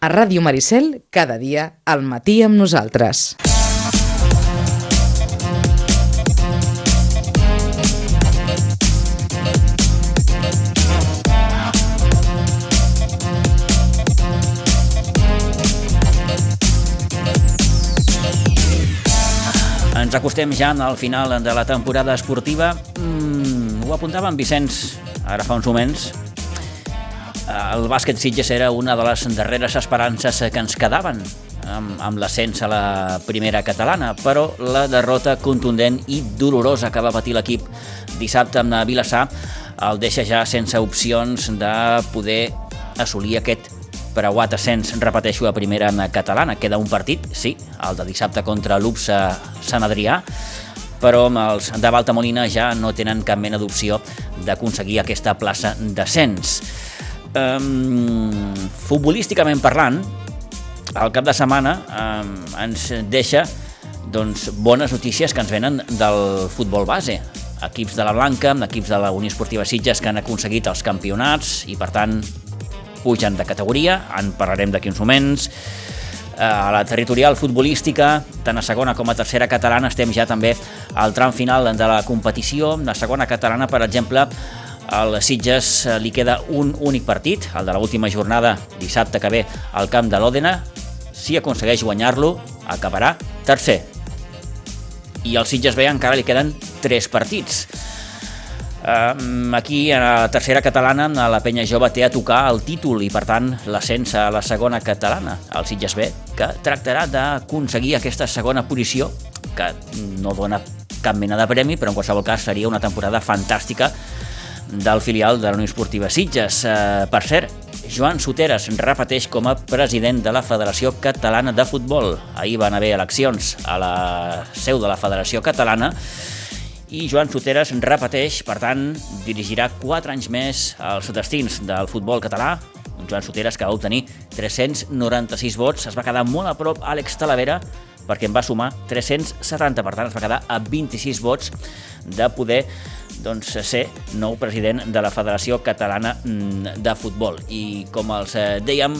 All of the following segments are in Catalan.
A Ràdio Maricel, cada dia, al matí amb nosaltres. Ens acostem ja al final de la temporada esportiva. Mm, ho apuntava en Vicenç ara fa uns moments. El bàsquet Sitges era una de les darreres esperances que ens quedaven amb, amb l'ascens a la primera catalana, però la derrota contundent i dolorosa que va patir l'equip dissabte amb Vilassar el deixa ja sense opcions de poder assolir aquest preuat ascens, repeteixo, a primera catalana. Queda un partit, sí, el de dissabte contra l'UPSA Sant Adrià, però els de Baltamolina ja no tenen cap mena d'opció d'aconseguir aquesta plaça d'ascens. Um, futbolísticament parlant, el cap de setmana um, ens deixa doncs, bones notícies que ens venen del futbol base. Equips de la Blanca, equips de la Unió Esportiva Sitges que han aconseguit els campionats i, per tant, pugen de categoria, en parlarem d'aquí uns moments. A la territorial futbolística, tant a segona com a tercera catalana, estem ja també al tram final de la competició. La segona catalana, per exemple, al Sitges li queda un únic partit, el de l'última jornada, dissabte que ve, al camp de l'Òdena. Si aconsegueix guanyar-lo, acabarà tercer. I al Sitges B encara li queden tres partits. Aquí, a la tercera catalana, la penya jove té a tocar el títol i, per tant, l'ascens a la segona catalana, el Sitges B, que tractarà d'aconseguir aquesta segona posició, que no dona cap mena de premi, però en qualsevol cas seria una temporada fantàstica del filial de la Unió Esportiva Sitges. Per cert, Joan Soteres repeteix com a president de la Federació Catalana de Futbol. Ahir van haver eleccions a la seu de la Federació Catalana i Joan Soteres repeteix, per tant, dirigirà 4 anys més als destins del futbol català. Un Joan Soteres que va obtenir 396 vots, es va quedar molt a prop Àlex Talavera, perquè en va sumar 370, per tant es va quedar a 26 vots de poder doncs, ser nou president de la Federació Catalana de Futbol. I com els dèiem,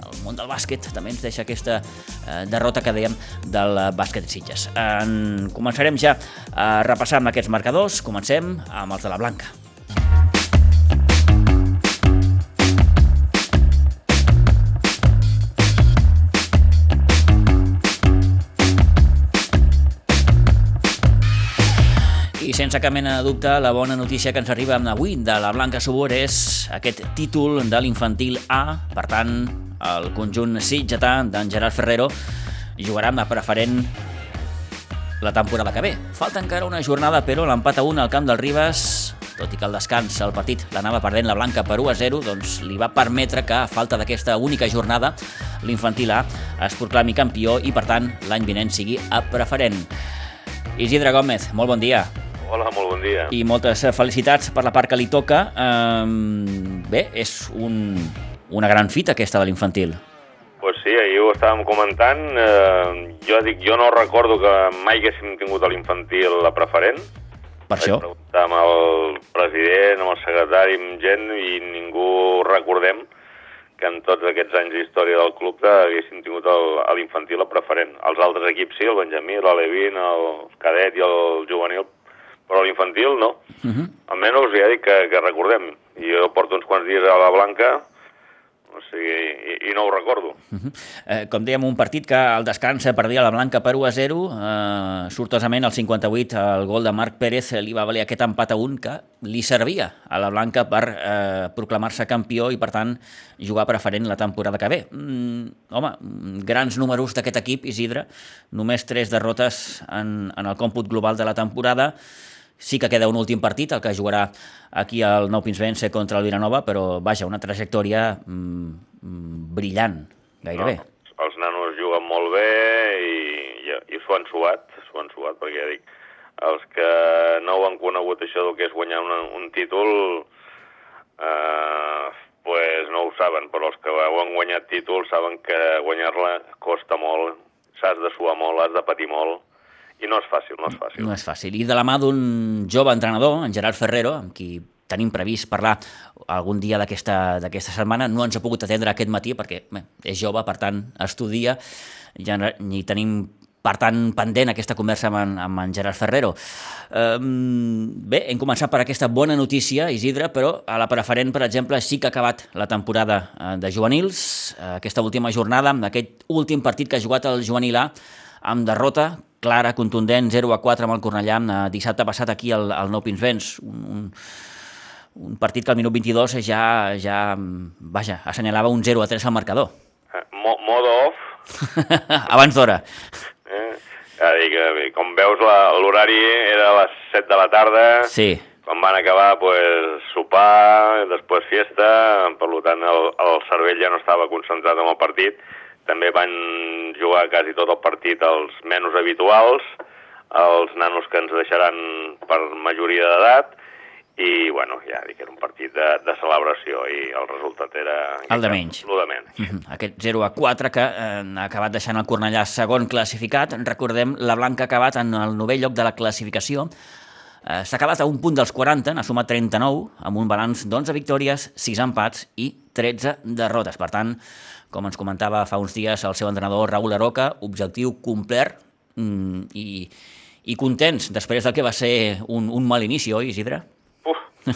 el món del bàsquet també ens deixa aquesta eh, derrota que dèiem del bàsquet Sitges. En començarem ja a repassar amb aquests marcadors. Comencem amb els de la Blanca. I sense cap mena de dubte, la bona notícia que ens arriba avui de la Blanca Subur és aquest títol de l'infantil A. Per tant, el conjunt sitgetà d'en Gerard Ferrero jugarà amb la preferent la temporada que ve. Falta encara una jornada, però l'empat a 1 al camp del Ribes, tot i que el descans, el partit l'anava perdent la Blanca per 1 a 0, doncs li va permetre que, a falta d'aquesta única jornada, l'infantil A es proclami campió i, per tant, l'any vinent sigui a preferent. Isidre Gómez, molt bon dia. Hola, molt bon dia. I moltes felicitats per la part que li toca. Um, bé, és un, una gran fita aquesta de l'infantil. Pues sí, ahir ho estàvem comentant. Eh, jo dic, jo no recordo que mai haguéssim tingut a l'infantil la preferent. Per això? Vaig preguntar amb el president, amb el secretari, amb gent, i ningú recordem que en tots aquests anys d'història del club haguéssim tingut l'infantil preferent. Els altres equips sí, el Benjamí, l'Alevín, el cadet i el juvenil, però l'infantil no. Uh -huh. Almenys ja dic que, que recordem. Jo porto uns quants dies a la Blanca o sigui, i, i no ho recordo. Uh -huh. eh, com dèiem, un partit que al descans perdia la Blanca per 1 a 0. Eh, sortosament, al 58, el gol de Marc Pérez li va valer aquest empat a 1 que li servia a la Blanca per eh, proclamar-se campió i, per tant, jugar preferent la temporada que ve. Mm, home, grans números d'aquest equip, Isidre. Només tres derrotes en, en el còmput global de la temporada. Sí que queda un últim partit, el que jugarà aquí al Nou Pinsbense contra el Vilanova, però vaja, una trajectòria mm, brillant, gairebé. No, els nanos juguen molt bé i, i, i s'ho han suat, s'ho han suat, perquè ja dic, els que no ho han conegut això del que és guanyar un, un títol, eh, pues no ho saben, però els que ho han guanyat títol saben que guanyar-la costa molt, s'has de suar molt, has de patir molt, i no és fàcil, no és fàcil. No és fàcil. I de la mà d'un jove entrenador, en Gerard Ferrero, amb qui tenim previst parlar algun dia d'aquesta setmana. No ens ha pogut atendre aquest matí perquè bé, és jove, per tant, estudia, ja ni tenim per tant, pendent aquesta conversa amb en, amb en Gerard Ferrero. Um, bé, hem començat per aquesta bona notícia, Isidre, però a la preferent, per exemple, sí que ha acabat la temporada eh, de juvenils, eh, aquesta última jornada, aquest últim partit que ha jugat el juvenil A, amb derrota clara, contundent, 0 a 4 amb el Cornellà, eh, dissabte passat aquí al, al Nou Pinsbens, un, un, un partit que al minut 22 ja, ja vaja, assenyalava un 0 a 3 al marcador. Mo modo off. Abans d'hora. Ja dic, eh, com veus, l'horari era a les 7 de la tarda. Sí. Quan van acabar, pues, sopar, després fiesta, per tant el, el cervell ja no estava concentrat en el partit. També van jugar quasi tot el partit els menys habituals, els nanos que ens deixaran per majoria d'edat, i bueno, ja dic, era un partit de, de celebració i el resultat era... El de menys. El de menys. Mm -hmm. Aquest 0 a 4 que eh, ha acabat deixant el Cornellà segon classificat. Recordem, la Blanca ha acabat en el novell lloc de la classificació. Eh, S'ha acabat a un punt dels 40, n'ha sumat 39, amb un balanç d'11 victòries, 6 empats i 13 derrotes. Per tant, com ens comentava fa uns dies el seu entrenador Raül Aroca, objectiu complert mm, i, i contents després del que va ser un, un mal inici, oi, Isidre?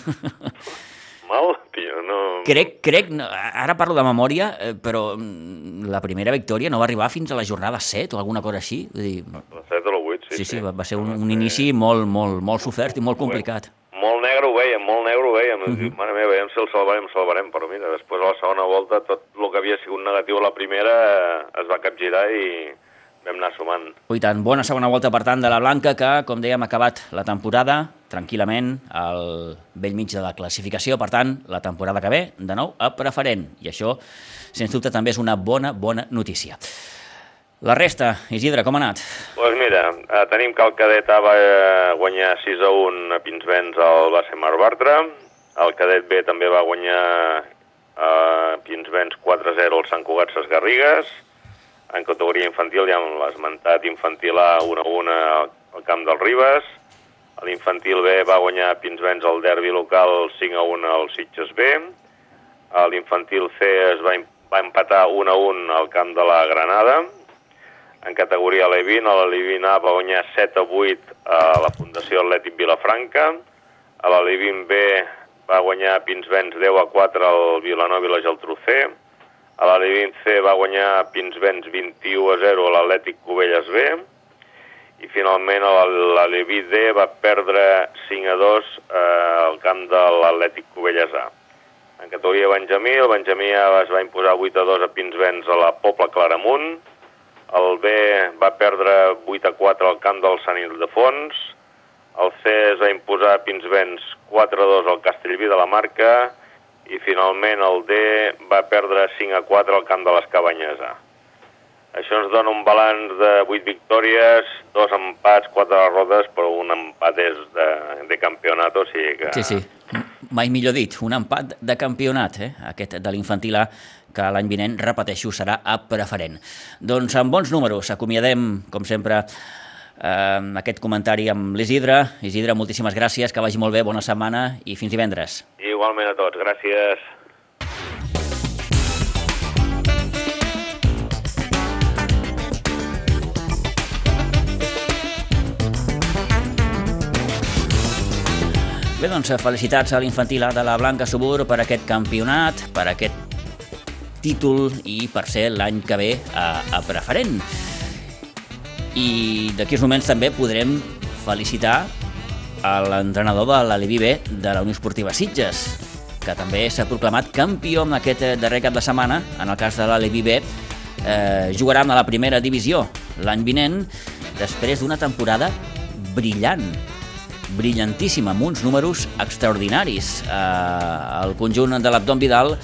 Mal, tio, no... Crec, crec, ara parlo de memòria, eh, però mm, la primera victòria no va arribar fins a la jornada 7 o alguna cosa així. Vull dir, la 7 o la 8, sí. Sí, sí, va, va ser un, un inici molt, molt, molt sofert i molt complicat. Molt negre ho veiem, molt negre ho veiem. Uh -huh. Mare meva, veiem si el salvarem, salvarem, però mira, després a la segona volta tot el que havia sigut negatiu a la primera eh, es va capgirar i vam anar sumant. Ui tant, bona segona volta per tant de la Blanca que, com dèiem, ha acabat la temporada tranquil·lament al vell mig de la classificació, per tant, la temporada que ve, de nou, a preferent. I això, sens dubte, també és una bona, bona notícia. La resta, Isidre, com ha anat? Doncs pues mira, eh, tenim que el cadet A va eh, guanyar 6 a 1 a Pinsbens al Bassemar Bartra, el cadet B també va guanyar a Pinsbens 4 a 0 al Sant Cugat Ses Garrigues, en categoria infantil ja amb l'esmentat infantil A 1 a 1 al camp del Ribes, l'infantil B va guanyar a Pinsbens el derbi local 5 a 1 al Sitges B, l'infantil C es va, va empatar 1 a 1 al camp de la Granada, en categoria Levin, a la Levin A va guanyar 7 a 8 a la Fundació Atlètic Vilafranca, a la Levin B va guanyar Pinsbens 10 a 4 al Vilanova i la Geltrú C, a la C va guanyar Pinsbens 21 a 0 a l'Atlètic Cubelles B, i finalment la Levi D va perdre 5 a 2 eh, al camp de l'Atlètic Cubelles A. En categoria Benjamí, el Benjamí es va imposar 8 a 2 a Pinsbens a la Pobla Claramunt, el B va perdre 8 a 4 al camp del Sant Ildefons, el C es va imposar a Pinsbens 4 a 2 al Castellví de la Marca i finalment el D va perdre 5 a 4 al camp de les Cabanyes A. Això ens dona un balanç de 8 victòries, dos empats, 4 derrotes, però un empat és de, de campionat, o sigui que... Sí, sí, mai millor dit, un empat de campionat, eh? aquest de l'infantil A, que l'any vinent, repeteixo, serà a preferent. Doncs amb bons números acomiadem, com sempre, eh, aquest comentari amb l'Isidre. Isidre, moltíssimes gràcies, que vagi molt bé, bona setmana i fins divendres. Igualment a tots, gràcies. Bé, doncs felicitats a l'infantil A de la Blanca Subur per aquest campionat, per aquest títol i per ser l'any que ve a, a preferent. I d'aquí uns moments també podrem felicitar a l'entrenador de la Levi B de la Unió Esportiva Sitges, que també s'ha proclamat campió en aquest darrer cap de setmana, en el cas de la Levi B, eh, jugaran a la primera divisió l'any vinent, després d'una temporada brillant, brillantíssima, amb uns números extraordinaris. Eh, el conjunt de l'Abdom Vidal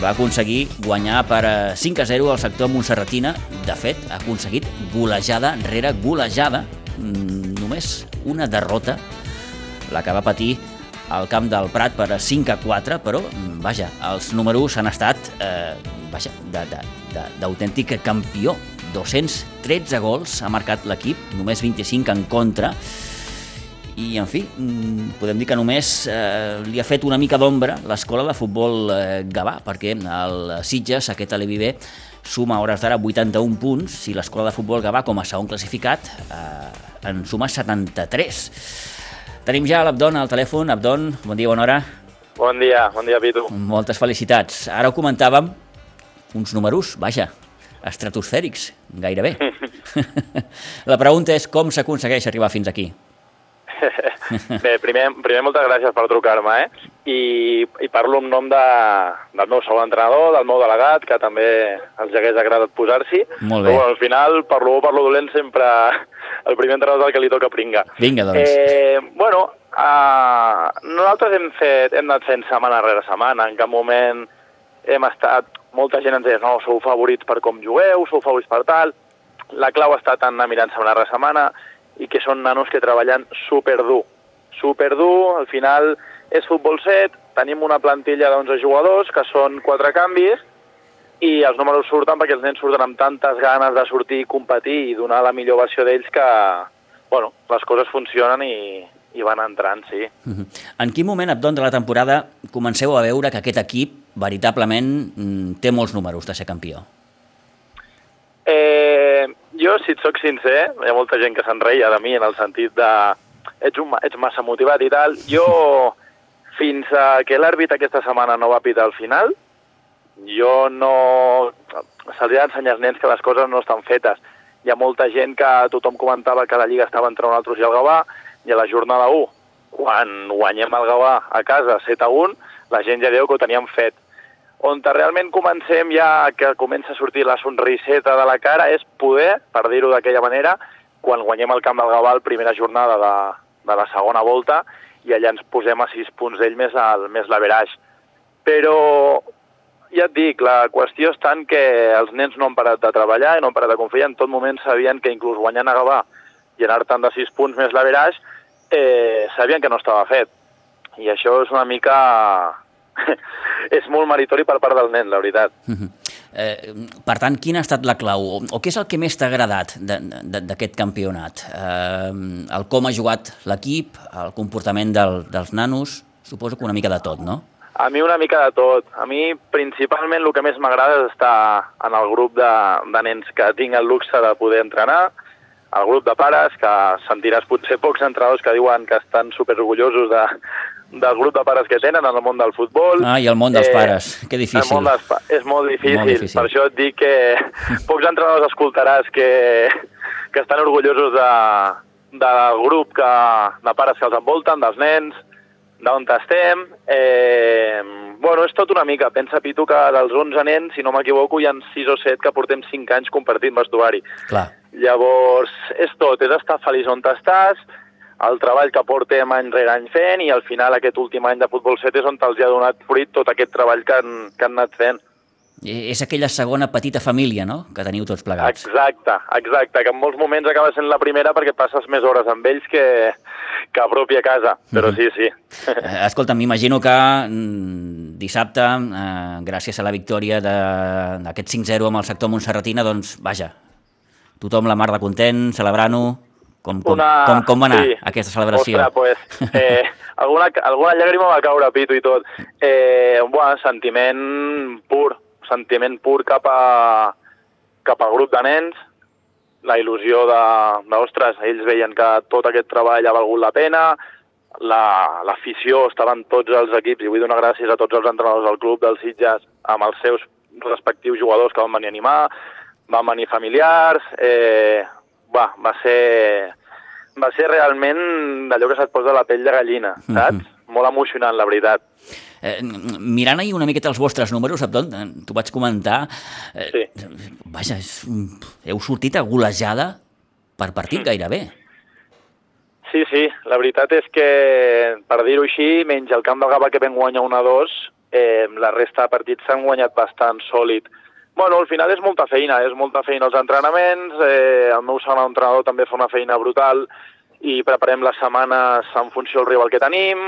va aconseguir guanyar per 5 a 0 al sector Montserratina. De fet, ha aconseguit golejada rere golejada, només una derrota, la que va patir al camp del Prat per 5 a 4, però, vaja, els números han estat, eh, vaja, d'autèntic campió. 213 gols ha marcat l'equip, només 25 en contra, i, en fi, mm, podem dir que només eh, li ha fet una mica d'ombra l'escola de futbol eh, Gavà, perquè el Sitges, aquest Alevi suma a hores d'ara 81 punts i l'escola de futbol Gavà, com a segon classificat, eh, en suma 73. Tenim ja l'Abdon al telèfon. Abdon, bon dia, bona hora. Bon dia, bon dia, Pitu. Moltes felicitats. Ara ho comentàvem, uns números, vaja, estratosfèrics, gairebé. La pregunta és com s'aconsegueix arribar fins aquí? Bé, primer, primer moltes gràcies per trucar-me, eh? I, I parlo en nom de, del meu segon entrenador, del meu delegat, que també els hagués agradat posar-s'hi. Molt bé. Però, al final, per lo per lo dolent, sempre el primer entrenador és el que li toca pringar. Vinga, doncs. Eh, bueno, uh, nosaltres hem, fet, hem anat fent setmana rere setmana. En cap moment hem estat... Molta gent ens deia, no, sou favorits per com jugueu, sou favorits per tal. La clau ha estat anar mirant setmana rere setmana i que són nanos que treballen superdur. Superdur, al final és futbol set, tenim una plantilla d'11 jugadors, que són quatre canvis, i els números surten perquè els nens surten amb tantes ganes de sortir i competir i donar la millor versió d'ells que, bueno, les coses funcionen i, i van entrant, sí. Uh -huh. En quin moment, Abdon, de la temporada comenceu a veure que aquest equip veritablement mm, té molts números de ser campió? Eh, jo, si et soc sincer, hi ha molta gent que se'n reia de mi en el sentit de ets, un, ets massa motivat i tal. Jo, fins a que l'àrbit aquesta setmana no va pitar al final, jo no... Se'ls ha d'ensenyar als nens que les coses no estan fetes. Hi ha molta gent que tothom comentava que la Lliga estava entre nosaltres i el Gavà, i a la jornada 1, quan guanyem el Gavà a casa 7 a 1, la gent ja diu que ho teníem fet. On realment comencem ja que comença a sortir la sonriseta de la cara és poder, per dir-ho d'aquella manera, quan guanyem el camp del Gavà la primera jornada de, de la segona volta i allà ens posem a 6 punts d'ell més, el, més l'averaix. Però ja et dic, la qüestió és tant que els nens no han parat de treballar i no han parat de confiar. En tot moment sabien que inclús guanyant a Gavà i anar-te'n de 6 punts més l'averaix, eh, sabien que no estava fet. I això és una mica... és molt meritori per part del nen, la veritat. Uh -huh. eh, per tant, quina ha estat la clau? O, o què és el que més t'ha agradat d'aquest campionat? Eh, el com ha jugat l'equip, el comportament del, dels nanos? Suposo que una mica de tot, no? A mi una mica de tot. A mi, principalment, el que més m'agrada és estar en el grup de, de nens que tinc el luxe de poder entrenar, el grup de pares, que sentiràs potser pocs entrenadors que diuen que estan superorgullosos de, del grup de pares que tenen en el món del futbol. Ah, i el món dels eh, pares, que difícil. El món dels pa és molt difícil. molt difícil, per això et dic que pocs entrenadors escoltaràs que, que estan orgullosos de, del grup que, de pares que els envolten, dels nens, d'on estem. Eh, bueno, és tot una mica. Pensa, Pitu, que dels 11 nens, si no m'equivoco, hi ha 6 o 7 que portem 5 anys compartint vestuari. Clar. Llavors, és tot, és estar feliç on estàs, el treball que portem any rere any fent i al final aquest últim any de Futbol 7 és on els ha donat fruit tot aquest treball que han, que han anat fent. És aquella segona petita família, no?, que teniu tots plegats. Exacte, exacte, que en molts moments acaba sent la primera perquè passes més hores amb ells que, que a pròpia casa, però mm -hmm. sí, sí. Eh, escolta, m'imagino que mm, dissabte, eh, gràcies a la victòria d'aquest 5-0 amb el sector Montserratina, doncs, vaja, tothom la mar de content, celebrant-ho, com, com, Una... com, com va anar sí. aquesta celebració? Ostres, pues, eh, alguna, alguna llàgrima va caure a pito i tot. Eh, bueno, sentiment pur, sentiment pur cap, a, cap al grup de nens, la il·lusió de, de, ostres, ells veien que tot aquest treball ha valgut la pena, l'afició la, estaven tots els equips, i vull donar gràcies a tots els entrenadors del club dels Sitges amb els seus respectius jugadors que van venir a animar, van venir familiars, eh, va, va ser, va ser realment d'allò que se't posa la pell de gallina, mhm. saps? Mm -hmm. Molt emocionant, la veritat. Eh, mirant ahir una miqueta els vostres números, Abdon, eh, t'ho vaig comentar, eh, sí. vaja, és, heu sortit a golejada per partit mm. gairebé. Sí, sí, la veritat és que, per dir-ho així, menys el camp del Gava que vam guanyar 1-2, eh, la resta de partits s'han guanyat bastant sòlid. Bueno, al final és molta feina, és molta feina als entrenaments, eh, el meu segon entrenador també fa una feina brutal i preparem les setmanes en funció del rival que tenim.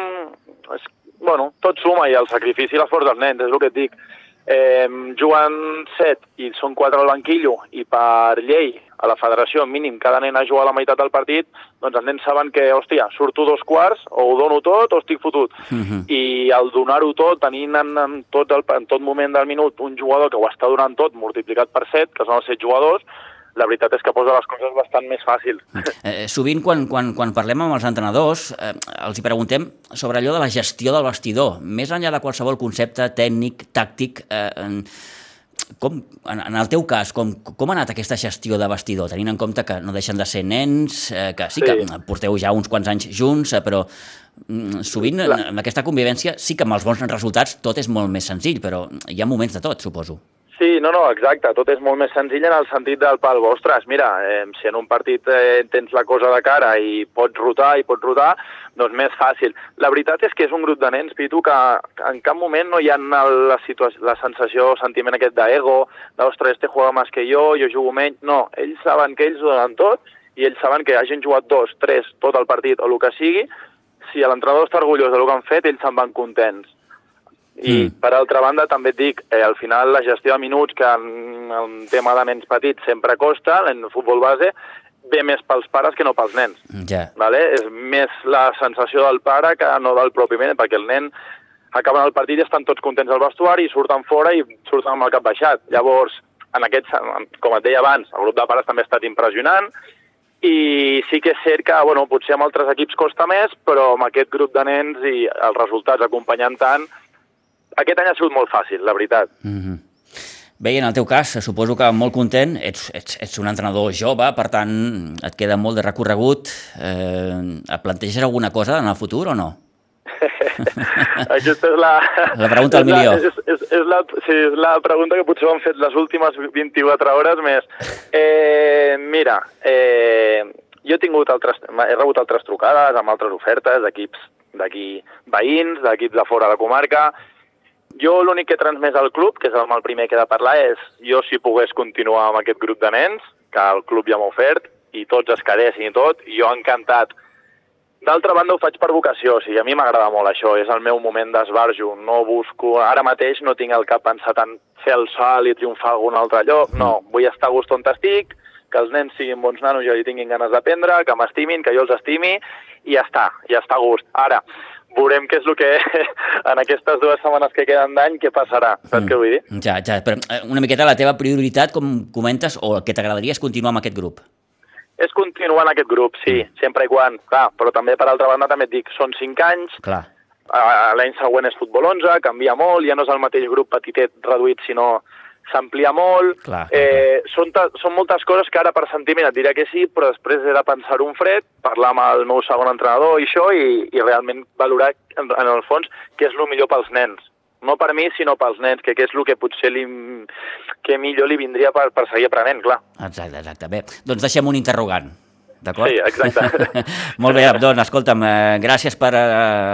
És, bueno, tot suma i el sacrifici i l'esforç dels nens, és el que et dic. Eh, juguen set i són quatre al banquillo i per llei a la federació mínim cada nen ha jugat la meitat del partit, doncs els nens saben que, hòstia, surto dos quarts, o ho dono tot o estic fotut. Uh Mhm. -huh. I al donar-ho tot, tenint en, en, tot el, en tot moment del minut un jugador que ho està donant tot multiplicat per 7, que són els 7 jugadors, la veritat és que posa les coses bastant més fàcils. Eh, sovint, quan, quan, quan parlem amb els entrenadors, eh, els hi preguntem sobre allò de la gestió del vestidor. Més enllà de qualsevol concepte tècnic, tàctic, eh, com, en, en el teu cas, com, com ha anat aquesta gestió de vestidor, tenint en compte que no deixen de ser nens, eh, que sí, Sí. que porteu ja uns quants anys junts, eh, però mm, sovint en, La- en aquesta convivència sí que amb els bons resultats tot és molt més senzill, però hi ha moments de tot, suposo. Sí, no, no, exacte. Tot és molt més senzill en el sentit del pal. Ostres, mira, eh, si en un partit eh, tens la cosa de cara i pots rotar i pots rotar, doncs més fàcil. La veritat és que és un grup de nens, Pitu, que en cap moment no hi ha la, la sensació o sentiment aquest d'ego, d'ostres, este juega més que jo, jo jugo menys... No, ells saben que ells ho donen tot i ells saben que hagin jugat dos, tres, tot el partit o el que sigui, si l'entrenador està orgullós del que han fet, ells se'n van contents. I, Mm. mm. per altra banda, també et dic, eh, al final la gestió de minuts, que en el tema de nens petits sempre costa, en futbol base, ve més pels pares que no pels nens. Ja. Vale? És més la sensació del pare que no del propi nen, perquè el nen acaben el partit i estan tots contents al vestuari, surten fora i surten amb el cap baixat. Llavors, en aquest, com et deia abans, el grup de pares també ha estat impressionant, i sí que és cert que, bueno, potser amb altres equips costa més, però amb aquest grup de nens i els resultats acompanyant tant, aquest any ha sigut molt fàcil, la veritat. Mm -hmm. Bé, en el teu cas, suposo que molt content, ets, ets, ets un entrenador jove, per tant, et queda molt de recorregut. Eh, et planteges alguna cosa en el futur o no? Aquesta és la... La pregunta del és milió. És, és, és, la, sí, és la pregunta que potser m'han fet les últimes 24 hores més. Eh, mira, eh, jo he tingut altres, he rebut altres trucades amb altres ofertes d'equips d'aquí veïns, d'equips de fora de la comarca. Jo l'únic que he transmès al club, que és amb el primer que he de parlar, és jo si pogués continuar amb aquest grup de nens, que el club ja m'ha ofert, i tots es quedessin i tot, i jo encantat. D'altra banda, ho faig per vocació, o sigui, a mi m'agrada molt això, és el meu moment d'esbarjo, no busco... Ara mateix no tinc el cap pensat en fer el salt i triomfar a algun altre lloc, no, vull estar a gust on estic, que els nens siguin bons nanos i jo hi tinguin ganes d'aprendre, que m'estimin, que jo els estimi, i ja està, ja està a gust. Ara, veurem què és el que en aquestes dues setmanes que queden d'any, què passarà, saps mm. què vull dir? Ja, ja, però eh, una miqueta la teva prioritat, com comentes, o el que t'agradaria és continuar amb aquest grup. És continuar en aquest grup, sí, sempre i quan, clar, però també per altra banda també et dic, són cinc anys, Clar. L'any següent és futbol 11, canvia molt, ja no és el mateix grup petitet reduït, sinó s'amplia molt. Clar, clar, eh, són, ta- són moltes coses que ara per sentiment et diré que sí, però després he de pensar un fred, parlar amb el meu segon entrenador i això, i, i realment valorar, en, en el fons, què és el millor pels nens. No per mi, sinó pels nens, que, que és el que potser li, que millor li vindria per, per seguir aprenent, clar. Exacte, exacte. Bé, doncs deixem un interrogant. D'acord? Sí, exacte. molt bé, Abdon, escolta'm, eh, gràcies per eh,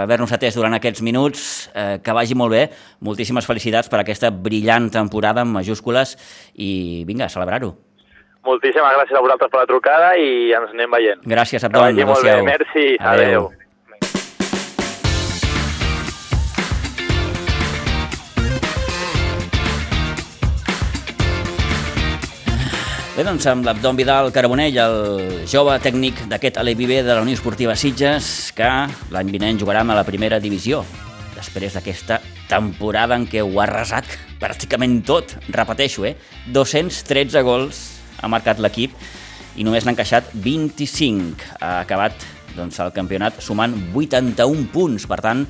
haver-nos atès durant aquests minuts, eh, que vagi molt bé, moltíssimes felicitats per aquesta brillant temporada amb majúscules i vinga, a celebrar-ho. Moltíssimes gràcies a vosaltres per la trucada i ens anem veient. Gràcies, Que Abdon. vagi molt bé, adéu-siau. merci, Adéu. adéu. Bé, doncs amb l'Abdon Vidal Carbonell, el jove tècnic d'aquest Alevive de la Unió Esportiva Sitges, que l'any vinent jugarà a la primera divisió, després d'aquesta temporada en què ho ha arrasat pràcticament tot, repeteixo, eh? 213 gols ha marcat l'equip i només n'ha encaixat 25. Ha acabat doncs, el campionat sumant 81 punts, per tant,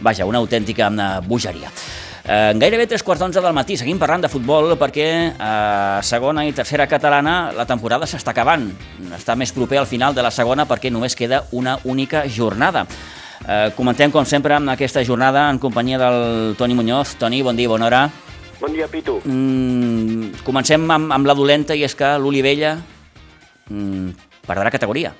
vaja, una autèntica bogeria. Eh, gairebé tres quarts d'onze del matí seguim parlant de futbol perquè a eh, segona i tercera catalana la temporada s'està acabant. Està més proper al final de la segona perquè només queda una única jornada. Eh, comentem, com sempre, amb aquesta jornada en companyia del Toni Muñoz. Toni, bon dia, bona hora. Bon dia, Pitu. Mm, comencem amb, amb la dolenta i és que l'Olivella mm, perdrà categoria.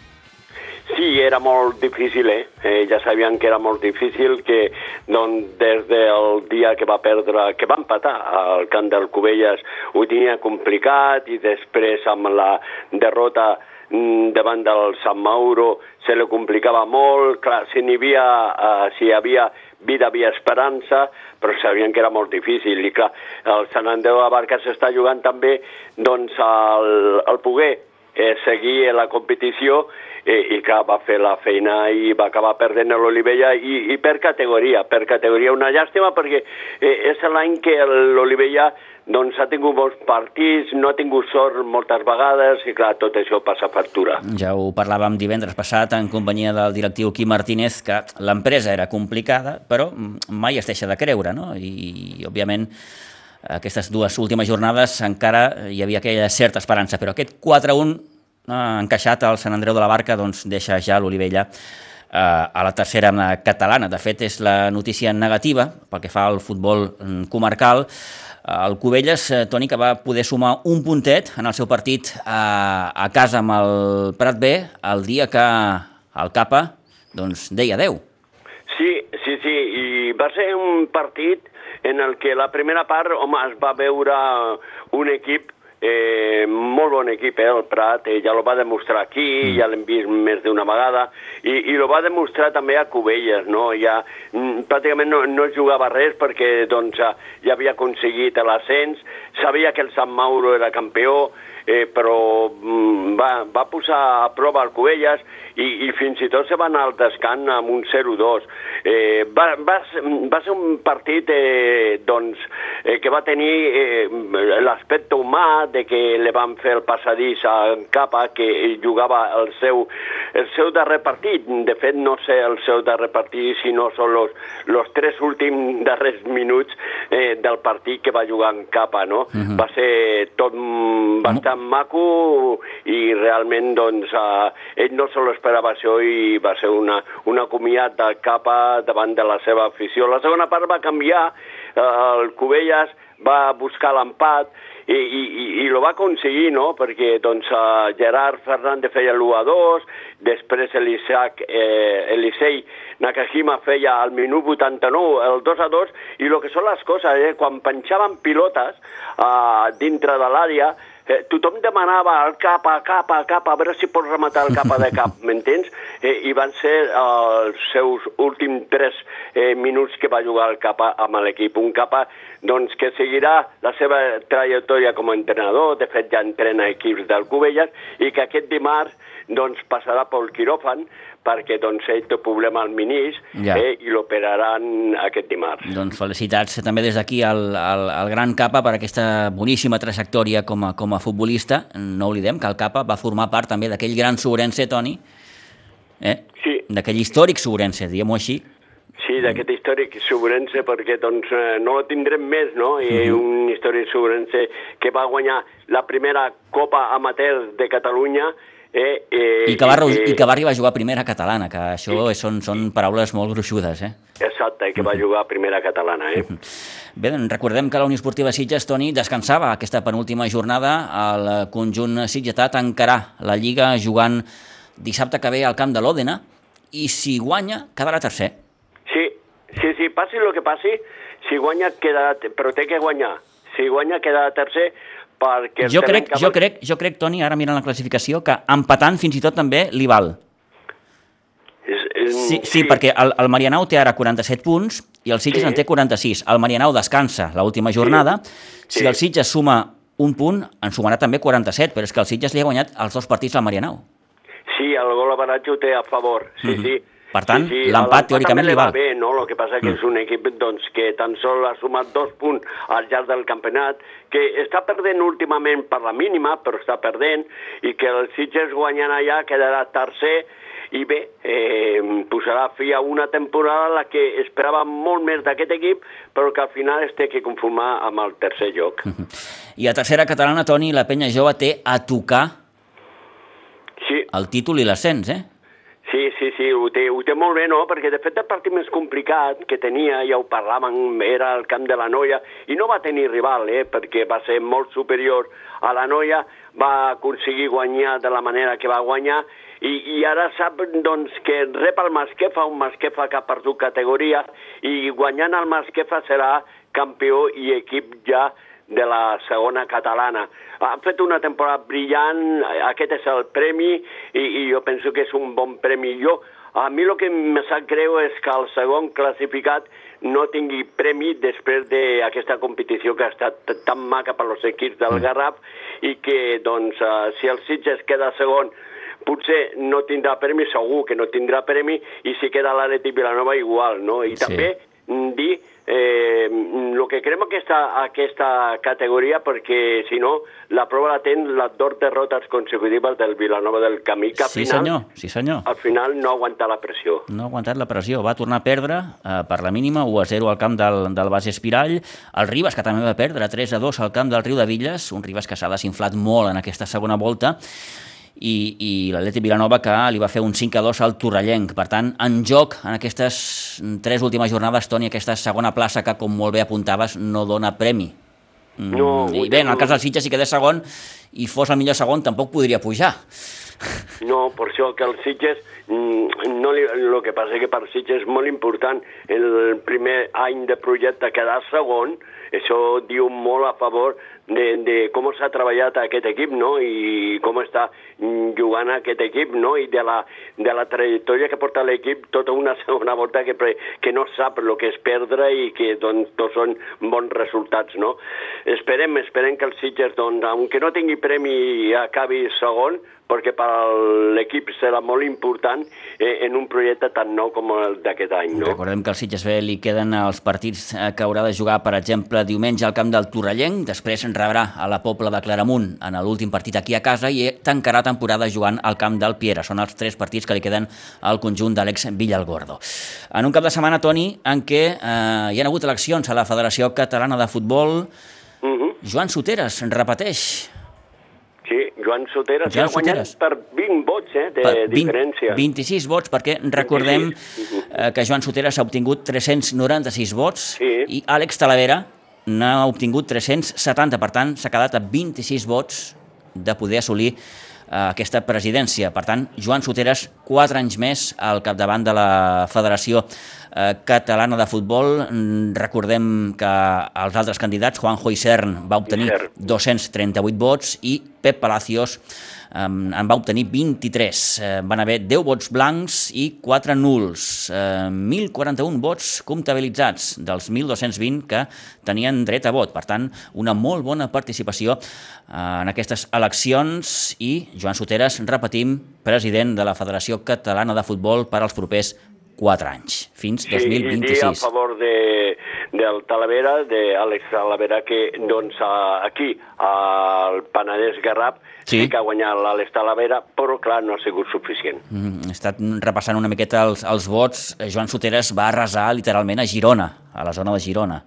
Sí, era molt difícil, eh? eh? Ja sabien que era molt difícil, que doncs, des del dia que va perdre, que va empatar al camp del Cubelles, ho tenia complicat i després amb la derrota mm, davant del Sant Mauro se li complicava molt, clar, si n'hi havia, uh, si hi havia vida, havia esperança, però sabien que era molt difícil. I clar, el Sant Andreu de Barca s'està jugant també doncs, el, el poguer eh, seguir la competició eh, i clar, va fer la feina i va acabar perdent l'Olivella i, i per categoria, per categoria. Una llàstima perquè eh, és l'any que l'Olivella doncs ha tingut molts partits, no ha tingut sort moltes vegades i clar, tot això passa factura. Ja ho parlàvem divendres passat en companyia del directiu Quim Martínez, que l'empresa era complicada, però mai es deixa de creure, no? I, i òbviament, aquestes dues últimes jornades encara hi havia aquella certa esperança, però aquest 4-1 eh, encaixat al Sant Andreu de la Barca doncs deixa ja l'Olivella eh, a la tercera catalana. De fet, és la notícia negativa pel que fa al futbol mm, comarcal. El Cubelles, eh, Toni, que va poder sumar un puntet en el seu partit a, a casa amb el Prat B el dia que el Capa doncs, deia adeu. Sí, sí, sí, i va ser un partit en el que la primera part, home, es va veure un equip Eh, molt bon equip, eh, el Prat, eh, ja lo va demostrar aquí, mm. ja l'hem vist més d'una vegada, i, i lo va demostrar també a Cubelles, no? Ja, mm, pràcticament no, no jugava res perquè doncs, ja havia aconseguit l'ascens, sabia que el Sant Mauro era campió, eh, però mm, va, va posar a prova el Cubelles i, i fins i tot se va anar al descant amb un 0-2. Eh, va, va, va ser un partit eh, doncs, eh, que va tenir eh, l'aspecte humà de que li van fer el passadís a Capa, que jugava el seu, el seu darrer partit. De fet, no sé el seu darrer partit, sinó són los, los tres últims darrers minuts eh, del partit que va jugar en Capa, no? Uh mhm. -huh. Va ser tot bastant maco i realment, doncs, eh, ell no se l'esperava això i va ser una, una comiat de capa davant de la seva afició. La segona part va canviar, eh, el Cubelles va buscar l'empat i, i, i, i lo va aconseguir, no?, perquè doncs, uh, Gerard Fernández feia l'1 a 2, després Elisac, eh, Elisei Nakajima feia al minut 89 el 2 a 2, i el que són les coses, eh, quan penjaven pilotes uh, dintre de l'àrea, eh, tothom demanava el cap, a cap, a cap, a veure si pots rematar el cap a de cap, m'entens? Eh, I van ser eh, els seus últims tres eh, minuts que va jugar el capa amb l'equip. Un capa doncs, que seguirà la seva trajectòria com a entrenador, de fet ja entrena equips del Cubelles, i que aquest dimarts doncs, passarà pel quiròfan perquè doncs, ell té problema al minís ja. eh, i l'operaran aquest dimarts. Doncs felicitats també des d'aquí al, al, al gran Capa per aquesta boníssima trajectòria com a, com a futbolista. No oblidem que el Capa va formar part també d'aquell gran Sobrense, Toni, eh? sí. d'aquell històric Sobrense, diguem-ho així. Sí, d'aquest històric sobrense, perquè doncs, eh, no el tindrem més, no? I -huh. un històric sobrense que va guanyar la primera Copa Amateur de Catalunya Eh, eh, I, que va, eh, I que va arribar a jugar a primera catalana, que això sí, són, són paraules molt gruixudes, eh? Exacte, i que va jugar a primera catalana, eh? Bé, doncs recordem que la Unió Esportiva Sitges, Toni, descansava aquesta penúltima jornada al conjunt sitgetà tancarà la Lliga jugant dissabte que ve al camp de l'Òdena i si guanya, quedarà tercer. Sí, sí, sí, passi el que passi, si guanya, quedarà, però té que guanyar. Si guanya, quedarà tercer, perquè... Jo crec, que... jo, crec, jo crec, Toni, ara mirant la classificació, que empatant fins i tot també li val. És, és, sí, sí, sí, perquè el, el Marianau té ara 47 punts i el Sitges sí. en té 46. El Marianau descansa l'última jornada. Sí. Si el Sitges suma un punt, en sumarà també 47, però és que el Sitges li ha guanyat els dos partits al Marianau. Sí, el gol avanatge ho té a favor, sí, mm -hmm. sí. Per tant, sí, sí, l'empat teòricament li val. Bé, no? El que passa que mm. és un equip doncs, que tan sol ha sumat dos punts al llarg del campionat, que està perdent últimament per la mínima, però està perdent, i que el Sitges guanyant allà quedarà tercer, i bé, eh, posarà fi a una temporada en la que esperava molt més d'aquest equip, però que al final es té que conformar amb el tercer lloc. I a tercera catalana, Toni, la penya jove té a tocar sí. el títol i l'ascens, eh? Sí, sí, sí, ho té, ho té molt bé, no? Perquè, de fet, el partit més complicat que tenia, ja ho parlàvem, era el camp de la Noia, i no va tenir rival, eh? Perquè va ser molt superior a la Noia, va aconseguir guanyar de la manera que va guanyar, i, i ara sap doncs, que rep el Masquefa, un Masquefa que ha perdut categoria, i guanyant el Masquefa serà campió i equip ja de la segona catalana. Ha fet una temporada brillant, aquest és el premi i, i jo penso que és un bon premi. Jo, a mi el que me sap greu és que el segon classificat no tingui premi després d'aquesta competició que ha estat tan maca per als equips del mm. Garraf i que doncs, uh, si el Sitges queda segon potser no tindrà premi, segur que no tindrà premi, i si queda l'Atlètic Vilanova igual, no? I Sí. també dir eh, el que creem aquesta, aquesta categoria perquè si no la prova la ten les dos derrotes consecutives del Vilanova del Camí que al Sí, final, senyor, sí, senyor. al final no aguanta la pressió. No ha aguantat la pressió, va tornar a perdre eh, per la mínima 1 a 0 al camp del, del Base Espirall, el Ribas que també va perdre 3 a 2 al camp del Riu de Villes, un Ribas que s'ha desinflat molt en aquesta segona volta, i, i l'Atleti Vilanova que li va fer un 5 a 2 al Torrellenc. Per tant, en joc en aquestes tres últimes jornades, Toni, aquesta segona plaça que, com molt bé apuntaves, no dona premi. Mm, No, I bé, en el cas del Sitges, si quedés segon i fos el millor segon, tampoc podria pujar. No, per això que el Sitges, mm, no li, el que passa que per Sitges és molt important el primer any de projecte quedar segon, això diu molt a favor de, de com s'ha treballat aquest equip, no?, i com està jugant aquest equip, no?, i de la, de la trajectòria que porta l'equip tota una segona volta que, que no sap el que és perdre i que doncs, tots són bons resultats, no? Esperem, esperem que el Sitges, doncs, aunque no tingui premi, acabi segon, perquè per l'equip serà molt important eh, en un projecte tan nou com el d'aquest any, no? Recordem que al Sitges B li queden els partits eh, que haurà de jugar, per exemple, diumenge al camp del Torrellenc, després en rebrà a la Pobla de Claramunt en l'últim partit aquí a casa i tancarà temporada jugant al camp del Piera. Són els tres partits que li queden al conjunt d'Àlex Villalgordo. En un cap de setmana, Toni, en què eh, hi ha hagut eleccions a la Federació Catalana de Futbol, Uh -huh. Joan Soteres repeteix. Sí, Joan Soteres Joan ha guanyat Soteres. per 20 vots eh, de Per 20 diferència. 26 vots, perquè recordem 26. eh, que Joan Soteres ha obtingut 396 vots Sí. i Àlex Talavera n'ha obtingut 370, per tant s'ha quedat a 26 vots de poder assolir eh, aquesta presidència. Per tant, Joan Soteres, 4 anys més al capdavant de la Federació eh, Catalana de Futbol. Mm, Recordem que els altres candidats, Juanjo Isern va obtenir Isern. 238 vots i Pep Palacios eh, en va obtenir 23. Eh, van haver 10 vots blancs i 4 nuls. Eh, 1.041 vots comptabilitzats dels 1.220 que tenien dret a vot. Per tant, una molt bona participació eh, en aquestes eleccions i Joan Soteres, repetim, president de la Federació Catalana de Futbol per als propers 4 anys, fins Sí, i dir a 2026. favor de, del Talavera, d'Àlex Talavera, que doncs aquí, al Penedès Garraf, Sí. sí, que ha guanyat l'Àlex Talavera, però clar, no ha sigut suficient. Mm, he estat repassant una miqueta els, els vots. Eh, Joan Soteres va arrasar literalment a Girona, a la zona de Girona.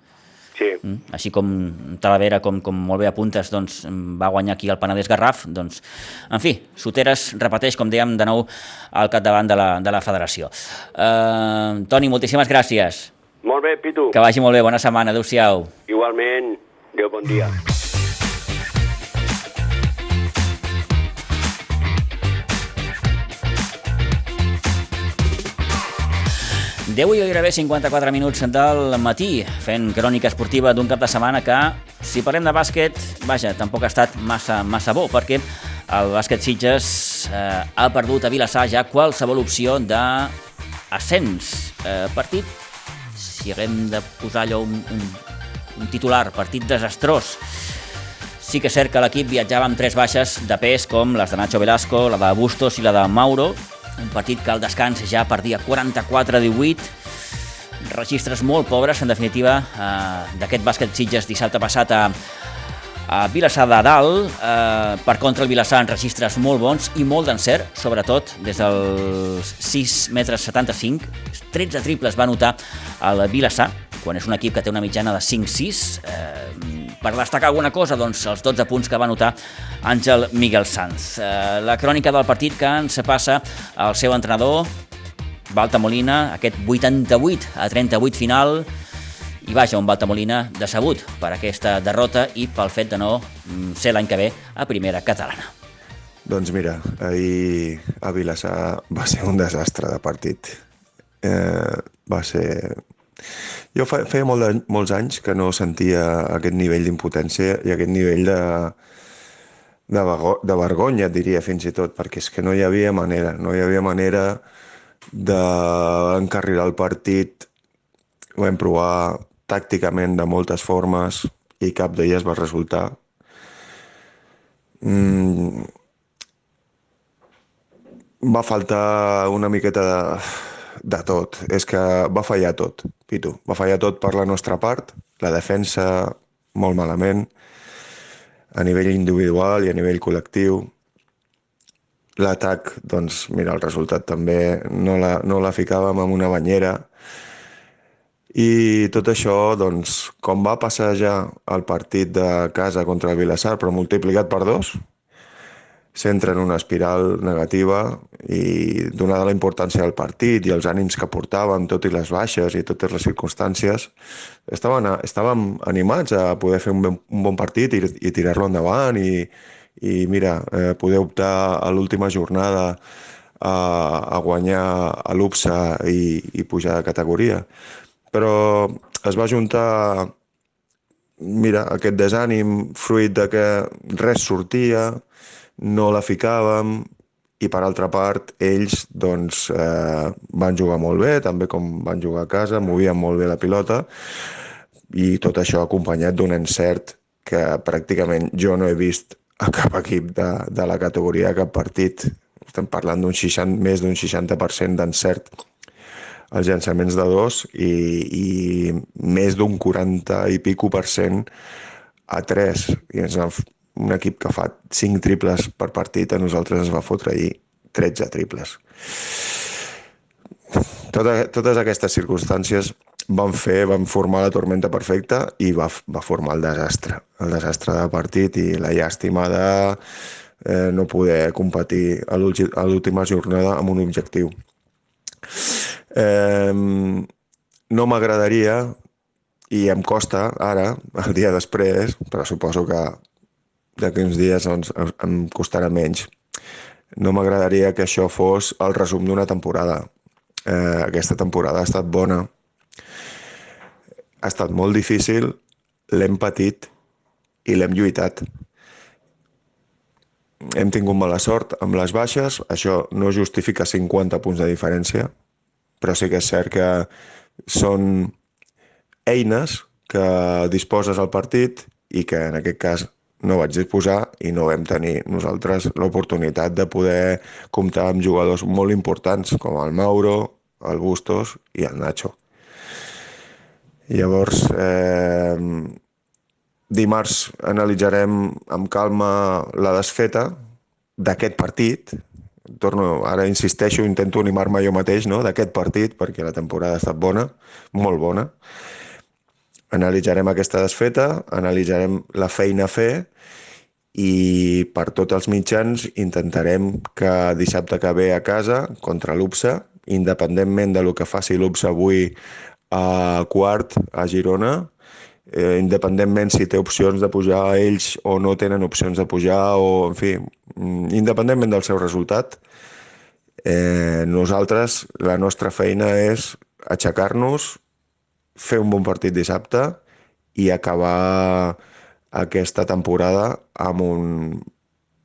Sí. Mm? Així com Talavera, com, com molt bé apuntes, doncs, va guanyar aquí el Penedès Garraf. Doncs, en fi, Soteres repeteix, com dèiem, de nou al capdavant de la, de la federació. Uh, Toni, moltíssimes gràcies. Molt bé, Pitu. Que vagi molt bé, bona setmana, adeu-siau. Igualment, Déu bon dia. Deu i gairebé 54 minuts del matí fent crònica esportiva d'un cap de setmana que, si parlem de bàsquet, vaja, tampoc ha estat massa, massa bo, perquè el bàsquet Sitges eh, ha perdut a Vilassar ja qualsevol opció d'ascens. Eh, partit, si haguem de posar allò un, un, un titular, partit desastrós. Sí que és cert que l'equip viatjava amb tres baixes de pes com les de Nacho Velasco, la de Bustos i la de Mauro, un partit que al descans ja perdia 44-18, registres molt pobres, en definitiva, eh, d'aquest bàsquet Sitges dissabte passat a, a Vilassar de Dalt. Eh, per contra, el Vilassar en registres molt bons i molt d'encert, sobretot des dels 6 metres 75. 13 triples va notar el Vilassar, quan és un equip que té una mitjana de 5-6. Eh, per destacar alguna cosa, doncs els 12 punts que va notar Àngel Miguel Sanz. Eh, la crònica del partit que ens passa al seu entrenador, Balta Molina, aquest 88 a 38 final, i vaja, un Balta Molina decebut per aquesta derrota i pel fet de no mm, ser l'any que ve a primera catalana. Doncs mira, ahir a Vilassar va ser un desastre de partit. Eh, va ser... Jo fe- feia molt de, molts anys que no sentia aquest nivell d'impotència i aquest nivell de, de, vergo- de vergonya, et diria fins i tot, perquè és que no hi havia manera, no hi havia manera d'encarrilar el partit. Ho vam provar tàcticament de moltes formes i cap d'elles va resultar mm, va faltar una miqueta de, de tot. És que va fallar tot, Pitu. Va fallar tot per la nostra part, la defensa molt malament, a nivell individual i a nivell col·lectiu. L'atac, doncs, mira, el resultat també no la, no la ficàvem en una banyera. I tot això, doncs, com va passar ja el partit de casa contra el Vilassar, però multiplicat per dos, s'entra en una espiral negativa i donada la importància del partit i els ànims que portàvem, tot i les baixes i totes les circumstàncies, estàvem, estàvem animats a poder fer un, ben, un bon partit i, i tirar-lo endavant i, i mira, eh, poder optar a l'última jornada a, a guanyar a l'UPSA i, i pujar de categoria. Però es va juntar mira, aquest desànim fruit de que res sortia, no la ficàvem i per altra part ells doncs, eh, van jugar molt bé, també com van jugar a casa, movien molt bé la pilota i tot això acompanyat d'un encert que pràcticament jo no he vist a cap equip de, de la categoria, a cap partit. Estem parlant d'un 60, més d'un 60% d'encert als llançaments de dos i, i més d'un 40 i pico per cent a 3. I ens un equip que fa 5 triples per partit, a nosaltres ens va fotre ahir 13 triples. Tota, totes aquestes circumstàncies van fer, van formar la tormenta perfecta i va, va formar el desastre. El desastre de partit i la llàstima de eh, no poder competir a l'última jornada amb un objectiu. Eh, no m'agradaria i em costa ara, el dia després, però suposo que d'aquí uns dies doncs, em costarà menys. No m'agradaria que això fos el resum d'una temporada. Eh, aquesta temporada ha estat bona, ha estat molt difícil, l'hem patit i l'hem lluitat. Hem tingut mala sort amb les baixes, això no justifica 50 punts de diferència, però sí que és cert que són eines que disposes al partit i que en aquest cas no vaig disposar i no vam tenir nosaltres l'oportunitat de poder comptar amb jugadors molt importants com el Mauro, el Bustos i el Nacho. Llavors, eh, dimarts analitzarem amb calma la desfeta d'aquest partit. Torno, ara insisteixo, intento animar-me jo mateix no? d'aquest partit, perquè la temporada ha estat bona, molt bona. Analitzarem aquesta desfeta, analitzarem la feina a fer i per tots els mitjans intentarem que dissabte que ve a casa contra l'UPSA, independentment de lo que faci l'UPSA avui a quart a Girona, eh, independentment si té opcions de pujar ells o no tenen opcions de pujar, o en fi, mm, independentment del seu resultat, eh, nosaltres, la nostra feina és aixecar-nos, fer un bon partit dissabte i acabar aquesta temporada amb un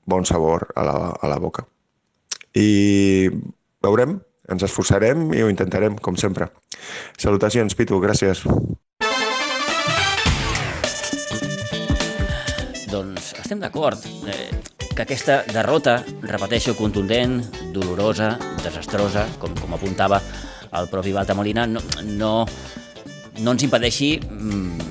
bon sabor a la, a la boca. I veurem, ens esforçarem i ho intentarem, com sempre. Salutacions, Pitu, gràcies. Doncs estem d'acord eh, que aquesta derrota, repeteixo, contundent, dolorosa, desastrosa, com, com apuntava el propi Balta Molina, no, no, no ens impedeixi mm,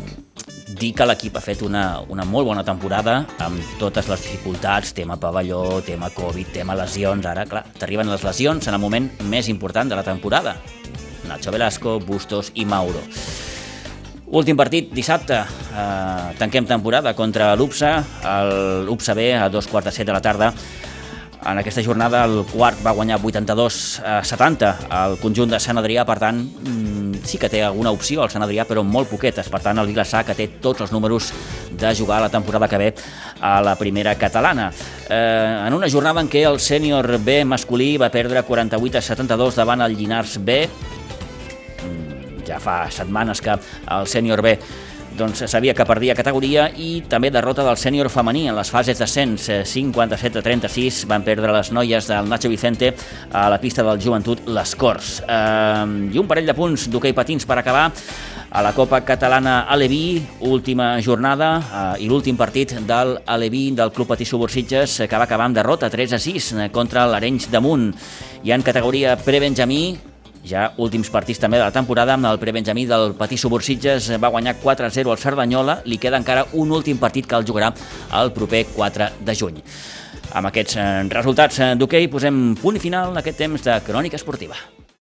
dir que l'equip ha fet una, una molt bona temporada amb totes les dificultats, tema pavelló, tema Covid, tema lesions. Ara, clar, t'arriben les lesions en el moment més important de la temporada. Nacho Velasco, Bustos i Mauro. Últim partit dissabte, eh, tanquem temporada contra l'UPSA, l'UPSA B a dos quarts de set de la tarda. En aquesta jornada el quart va guanyar 82 a 70 al conjunt de Sant Adrià, per tant, sí que té alguna opció al Sant Adrià, però molt poquetes. Per tant, el Vilassar, que té tots els números de jugar la temporada que ve a la primera catalana. Eh, en una jornada en què el sènior B masculí va perdre 48 a 72 davant el Llinars B, mm, ja fa setmanes que el sènior B doncs sabia que perdia categoria i també derrota del sènior femení en les fases d'ascens 57 a 36 van perdre les noies del Nacho Vicente a la pista del joventut Les Corts. Eh, I un parell de punts d'hoquei patins per acabar a la Copa Catalana Aleví, última jornada eh, i l'últim partit del Aleví del Club Patí Subursitges que va acabar amb derrota 3 a 6 contra l'Arenys de Munt. I en categoria prebenjamí, ja últims partits també de la temporada, amb el prebenjamí del Patí Subursitges va guanyar 4-0 al Cerdanyola, li queda encara un últim partit que el jugarà el proper 4 de juny. Amb aquests eh, resultats d'hoquei posem punt final en aquest temps de crònica esportiva.